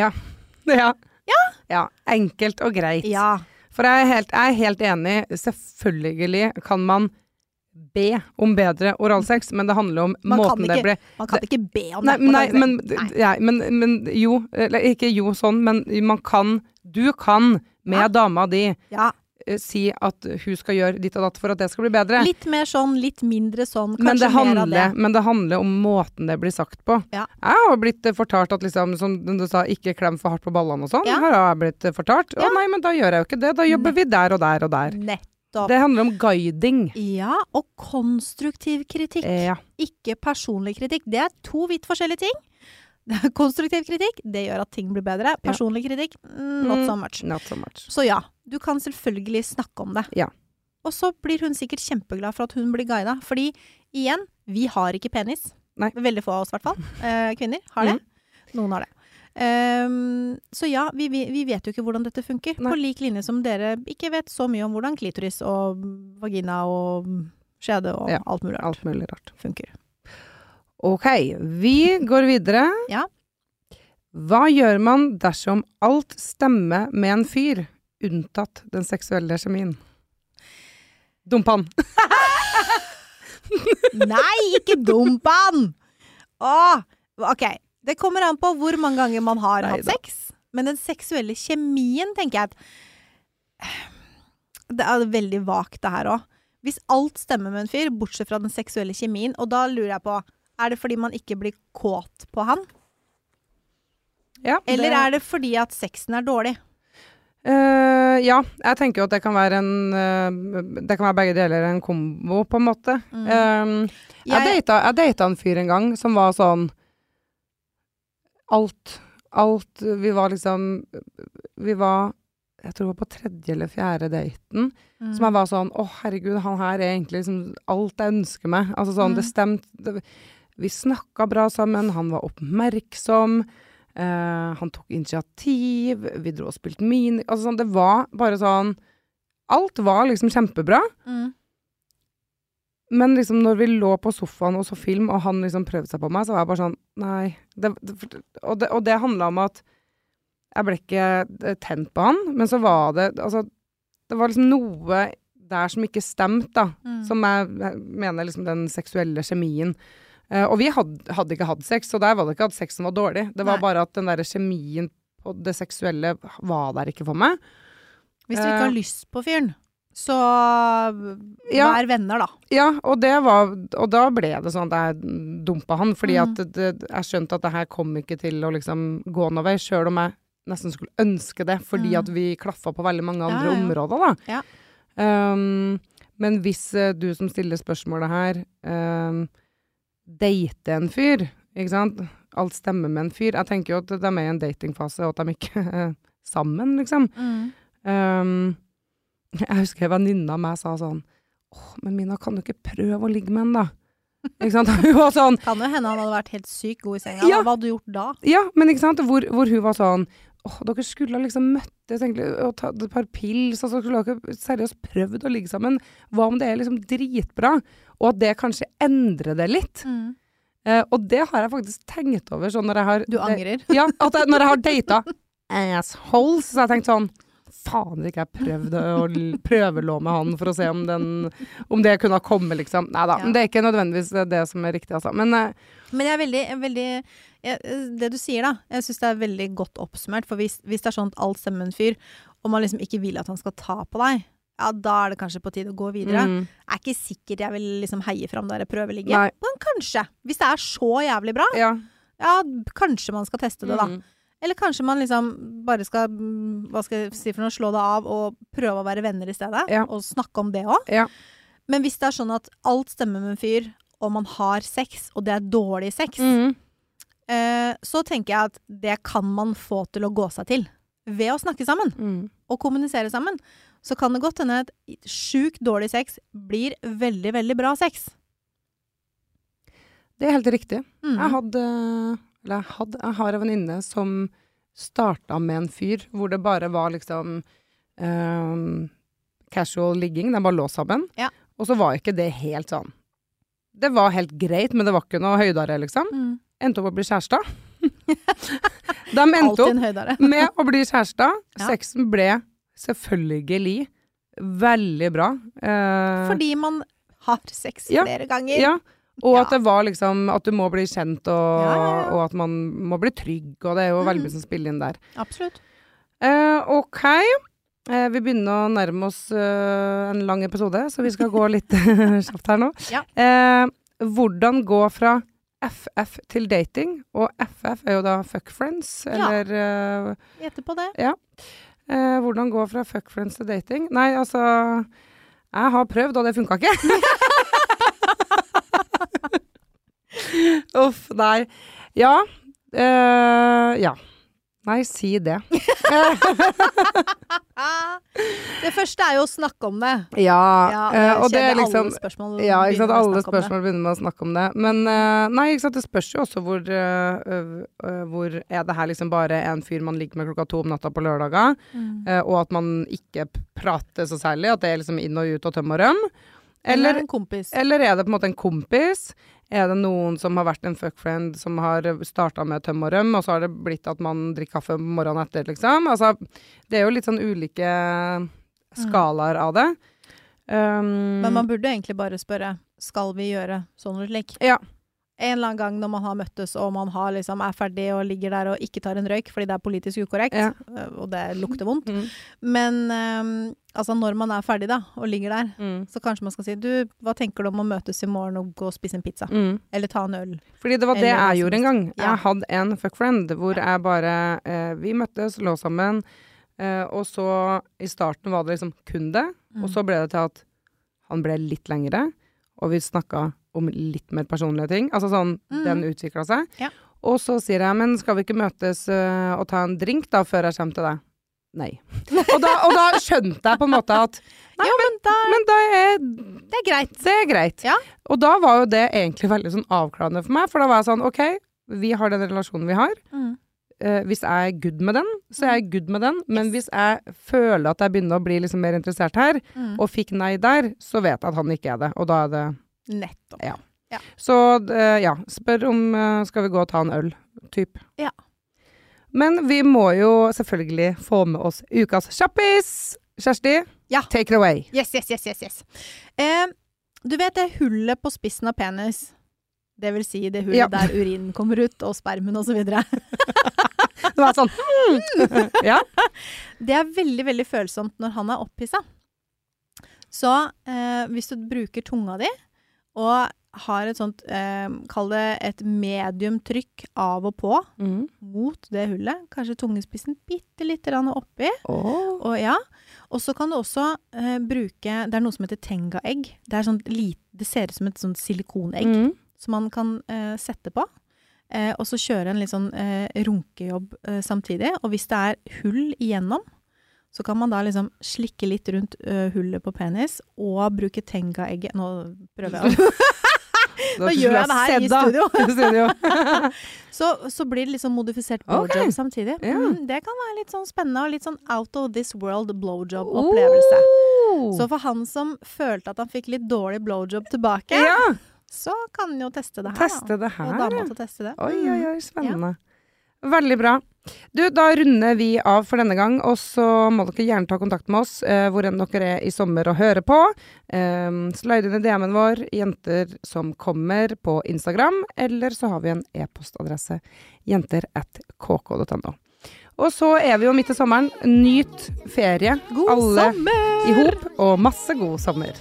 Ja. ja. Enkelt og greit.
Ja.
For jeg er, helt, jeg er helt enig. Selvfølgelig kan man be om bedre oralsex, men det handler om
Man måten
måten det blir
Man kan ikke be om
Nei,
det.
nei, men, ja, men, men jo Eller ikke jo sånn, men man kan Du kan med
Ja.
dama di
Ja,
si at hun skal gjøre ditt og datt for at det skal bli bedre.
Litt mer sånn, litt mindre sånn, kanskje mer av det.
men det handler om måten det blir sagt på.
Ja.
Jeg har blitt eh, fortalt at liksom, som du sa, ikke klem for hardt på ballene og sånn.
Ja.
Her har jeg blitt eh, fortalt. Å
Ja.
nei, men da gjør jeg jo ikke det. Da jobber vi der og der og der.
Nettopp.
Det handler om guiding.
Ja, og konstruktiv kritikk.
Ja.
Ikke personlig kritikk. Det er to vidt forskjellige ting. Konstruktiv kritikk, det gjør at ting blir bedre. Personlig kritikk, mm, not so much.
Not so much.
Så ja, du kan selvfølgelig snakke om det.
Ja.
Og så blir hun sikkert kjempeglad for at hun blir guida. Fordi igjen, vi har ikke penis.
Nei.
Veldig få av oss, i hvert fall. Eh, kvinner har det. Noen har det. Um, så ja, vi, vi, vi vet jo ikke hvordan dette funker.
Nei.
På lik linje som dere ikke vet så mye om hvordan klitoris og vagina og skjede og
Ja,
alt mulig rart
Alt mulig rart.
funker.
Ok, vi går videre.
Ja.
Hva gjør man dersom alt stemmer med en fyr, unntatt den seksuelle kjemien? Dump han.
Nei, ikke dump han! Å, ok. Det kommer an på hvor mange ganger man har hatt
Neida.
sex. Men den seksuelle kjemien, tenker jeg at Det er veldig vagt, det her òg. Hvis alt stemmer med en fyr, bortsett fra den seksuelle kjemien, og da lurer jeg på Er det fordi man ikke blir kåt på han?
Ja,
Eller er det fordi at sexen er dårlig?
Uh, ja, jeg tenker jo at det kan være en uh, Det kan være begge deler, en kombo, på en måte.
Mm.
Um, jeg,
Jeg,
data, en fyr en gang som var sånn Alt. Alt Vi var liksom Vi var Jeg tror det var på tredje eller fjerde daten.
Mm.
Som jeg var sånn Å, herregud, han her er egentlig liksom alt jeg ønsker meg. Altså sånn, det
Mm.
stemte det, Vi snakka bra sammen, han var oppmerksom. eh, han tok initiativ, vi dro og spilte min... Altså sånn, det var bare sånn Alt var liksom kjempebra.
mm.
Men liksom når vi lå på sofaen og så film, og han liksom prøvde seg på meg, så var jeg bare sånn Nei. Det, det, og det, og det handla om at jeg ble ikke eh, tent på han, men så var det Altså, det var liksom noe der som ikke stemte, da.
Mm.
Som jeg, jeg mener liksom den seksuelle kjemien. Eh, og vi hadde, hadde ikke hatt sex, og der var det ikke at sexen var dårlig. Det var
Nei.
bare at den der kjemien og det seksuelle var der ikke for meg.
Hvis du ikke har
Eh,
lyst på fyren, så
Ja.
vær venner, da.
Ja, og det var Og da ble det sånn at jeg dumpa han, fordi
Mm.
at det, det, jeg skjønte at det her kom ikke til å liksom gå noen vei, sjøl om jeg nesten skulle ønske det, fordi
Mm.
at vi klaffa på veldig mange andre
ja.
områder, da.
Ja.
Um, men hvis eh, du som stiller spørsmålet her, um, date en fyr, ikke sant, alt stemmer med en fyr Jeg tenker jo at de er i en datingfase, og at de ikke er sammen, liksom. Um, jeg husker en venninne av meg sa sånn Åh, men Mina, kan du ikke prøve å ligge med en, da? Ikke sant? Hun var sånn
Kan jo hende han hadde vært helt sykt god i senga.
Ja.
Hva hadde du gjort da?
Ja, men ikke sant? Hvor, hvor hun var sånn Åh, dere skulle ha liksom møttes egentlig og tatt et par pils, og så skulle dere seriøst prøvd å ligge sammen. Hva om det er liksom dritbra? Og at det kanskje endrer det litt. Eh, og det har jeg faktisk tenkt over sånn når jeg har
Du angrer?
Ja, at jeg, når jeg har data assholes, så har jeg tenkt sånn Faen ikke jeg prøvde å prøvelå med han for å se om, den, om det kunne ha kommet, liksom. Nei da.
Ja.
Det er ikke nødvendigvis det, det som er riktig, altså. Men uh,
Men jeg er veldig, veldig jeg, Det du sier, da. Jeg syns det er veldig godt oppsummert. For hvis, hvis det er sånn at alt stemmer med en fyr, og man liksom ikke vil at han skal ta på deg, ja, da er det kanskje på tide å gå videre.
mm,
Jeg er ikke sikkert jeg vil liksom heie fram jeg prøver å
Nei.
Men kanskje. Hvis det er så jævlig bra,
Ja.
ja, kanskje man skal teste det, da.
Mm.
Eller kanskje man liksom bare skal, hva skal jeg si for noe, slå det av og prøve å være venner i stedet.
Ja.
Og snakke om det òg.
Ja.
Men hvis det er sånn at alt stemmer med en fyr, og man har sex, og det er dårlig sex,
Mm.
eh, så tenker jeg at det kan man få til å gå seg til. Ved å snakke sammen
Mm.
og kommunisere sammen. Så kan det godt hende at sjukt dårlig sex blir veldig, veldig bra sex.
Det er helt riktig.
Mm.
Jeg hadde Eller jeg hadde Jeg har en venninne som starta med en fyr hvor det bare var liksom um, casual ligging. De bare lå sammen.
Ja.
Og så var ikke det helt sånn Det var helt greit, men det var ikke noe høydere, liksom.
Mm.
Endte opp å bli kjærester. De endte opp med å bli kjærester.
Ja.
Sexen ble selvfølgelig veldig bra. Eh,
Fordi man har sex
Ja.
flere ganger.
ja, og
Ja.
at det var liksom At du må bli kjent, og,
Ja, ja, ja.
og at man må bli trygg, og det er jo veldig
Mhm.
mye som spiller inn der.
Absolutt.
Eh, ok. Eh, vi begynner å nærme oss eh, en lang episode, så vi skal gå litt kjapt her nå.
Ja.
Eh, hvordan gå fra FF til dating, og FF er jo da fuck friends, eller eh,
Gjetter på det.
Eh, Hvordan gå fra fuck friends til dating? Nei, altså Jeg har prøvd, og det funka ikke. Uff, nei. Ja. eh, ja. Nei, si det.
Det første er jo å snakke om det.
Ja,
Ja, det
og det er liksom
alle spørsmål
Ja, ikke sant. Alle spørsmål begynner med å snakke om det. Men eh, nei, ikke sant. Det spørs jo også hvor eh, Hvor er det her liksom bare en fyr man ligger med klokka to om natta på lørdager,
Mm.
eh, og at man ikke prater så særlig, at det er liksom inn og ut og tøm og røm?
Eller
Eller, eller er det på en måte en kompis? Er det noen som har vært en fuckfriend som har starta med tøm og røm, og så har det blitt at man drikker kaffe morgenen etter, liksom? Altså, det er jo litt sånn ulike skalaer av det. Um,
Men man burde egentlig bare spørre skal vi gjøre sånn eller slik.
Ja.
En eller annen gang når man har møttes og man har liksom er ferdig og ligger der og ikke tar en røyk fordi det er politisk ukorrekt,
Ja.
øh, og det lukter vondt.
mm,
Men um, altså når man er ferdig da, og ligger der,
mm,
så kanskje man skal si du, hva tenker du om å møtes i morgen og gå og spise en pizza?
mm.
Eller ta en øl?
Fordi det var det
Eller
jeg gjorde en gang.
Ja.
Jeg hadde en fuckfriend hvor jeg bare eh, Vi møttes, lå sammen, eh, og så i starten var det liksom kun det.
Mm.
Og så ble det til at han ble litt lengre, og vi snakka om litt mer personlige ting. Altså sånn,
mm.
den utvikla seg.
Ja.
Og så sier jeg, men skal vi ikke møtes uh, og ta en drink da, før jeg kommer til deg? Nei. og, da, og da skjønte jeg på en måte at Nei,
jo, men da,
men da er
det er greit.
det er greit.
Ja.
Og da var jo det egentlig veldig sånn avklarende for meg, for da var jeg sånn OK, vi har den relasjonen vi har.
Mm.
Uh, hvis jeg er good med den, så er jeg good med den. Men hvis jeg føler at jeg begynner å bli liksom mer interessert her,
Mm.
og fikk nei der, så vet jeg at han ikke er det. Og da er det
Nettopp.
Ja. Så eh, ja, spør om eh, skal vi gå og ta en øl, typ.
Ja.
Men vi må jo selvfølgelig få med oss ukas kjappis. Kjersti,
Ja.
take it away.
Yes, yes, yes, yes, yes. Eh, du vet det hullet på spissen av penis? Det vil si det hullet
Ja.
der urinen kommer ut, og spermen og så videre.
Det var sånn mm. Ja.
Det er veldig, veldig følsomt når han er opphissa. Så eh, hvis du bruker tunga di og har et sånt, eh, kall det et mediumtrykk av og på
Mm.
mot det hullet, kanskje tungespissen bitte lite grann oppi,
Oh.
og ja. Og så kan du også eh, bruke, det er noe som heter tengaegg. Det lite, det ser ut som et sånt silikonegg
Mm.
som man kan eh, sette på. Eh, og så kjøre en litt sånn eh, runkejobb eh, samtidig. Og hvis det er hull igjennom, så kan man da liksom slikke litt rundt eh, hullet på penis og bruke tengaegget Nå prøver jeg Nå gjør jeg det her i studio.
I studio.
så, så blir det sånn modifisert
blowjob
blowjob samtidig.
Ja.
Mm, det kan være litt sånn spennende og litt sånn out of this world blowjob-opplevelse.
Oh.
Så for han som følte at han fikk litt dårlig blowjob tilbake,
ja,
så kan han jo teste det her.
teste det
da.
her.
Og dama
måtte
til å teste det.
Oi, oi,
Mm.
oi, spennende. Veldig bra. Du, da runder vi av for denne gang, og så må dere gjerne ta kontakt med oss eh, hvor enn dere er i sommer og hører på. Eh, slide inn i DM-en vår, jenter som kommer, på Instagram, eller så har vi en e-postadresse, jenter.kk.no. Og så er vi jo midt i sommeren. Nyt ferie,
God
alle i hop, og masse god sommer.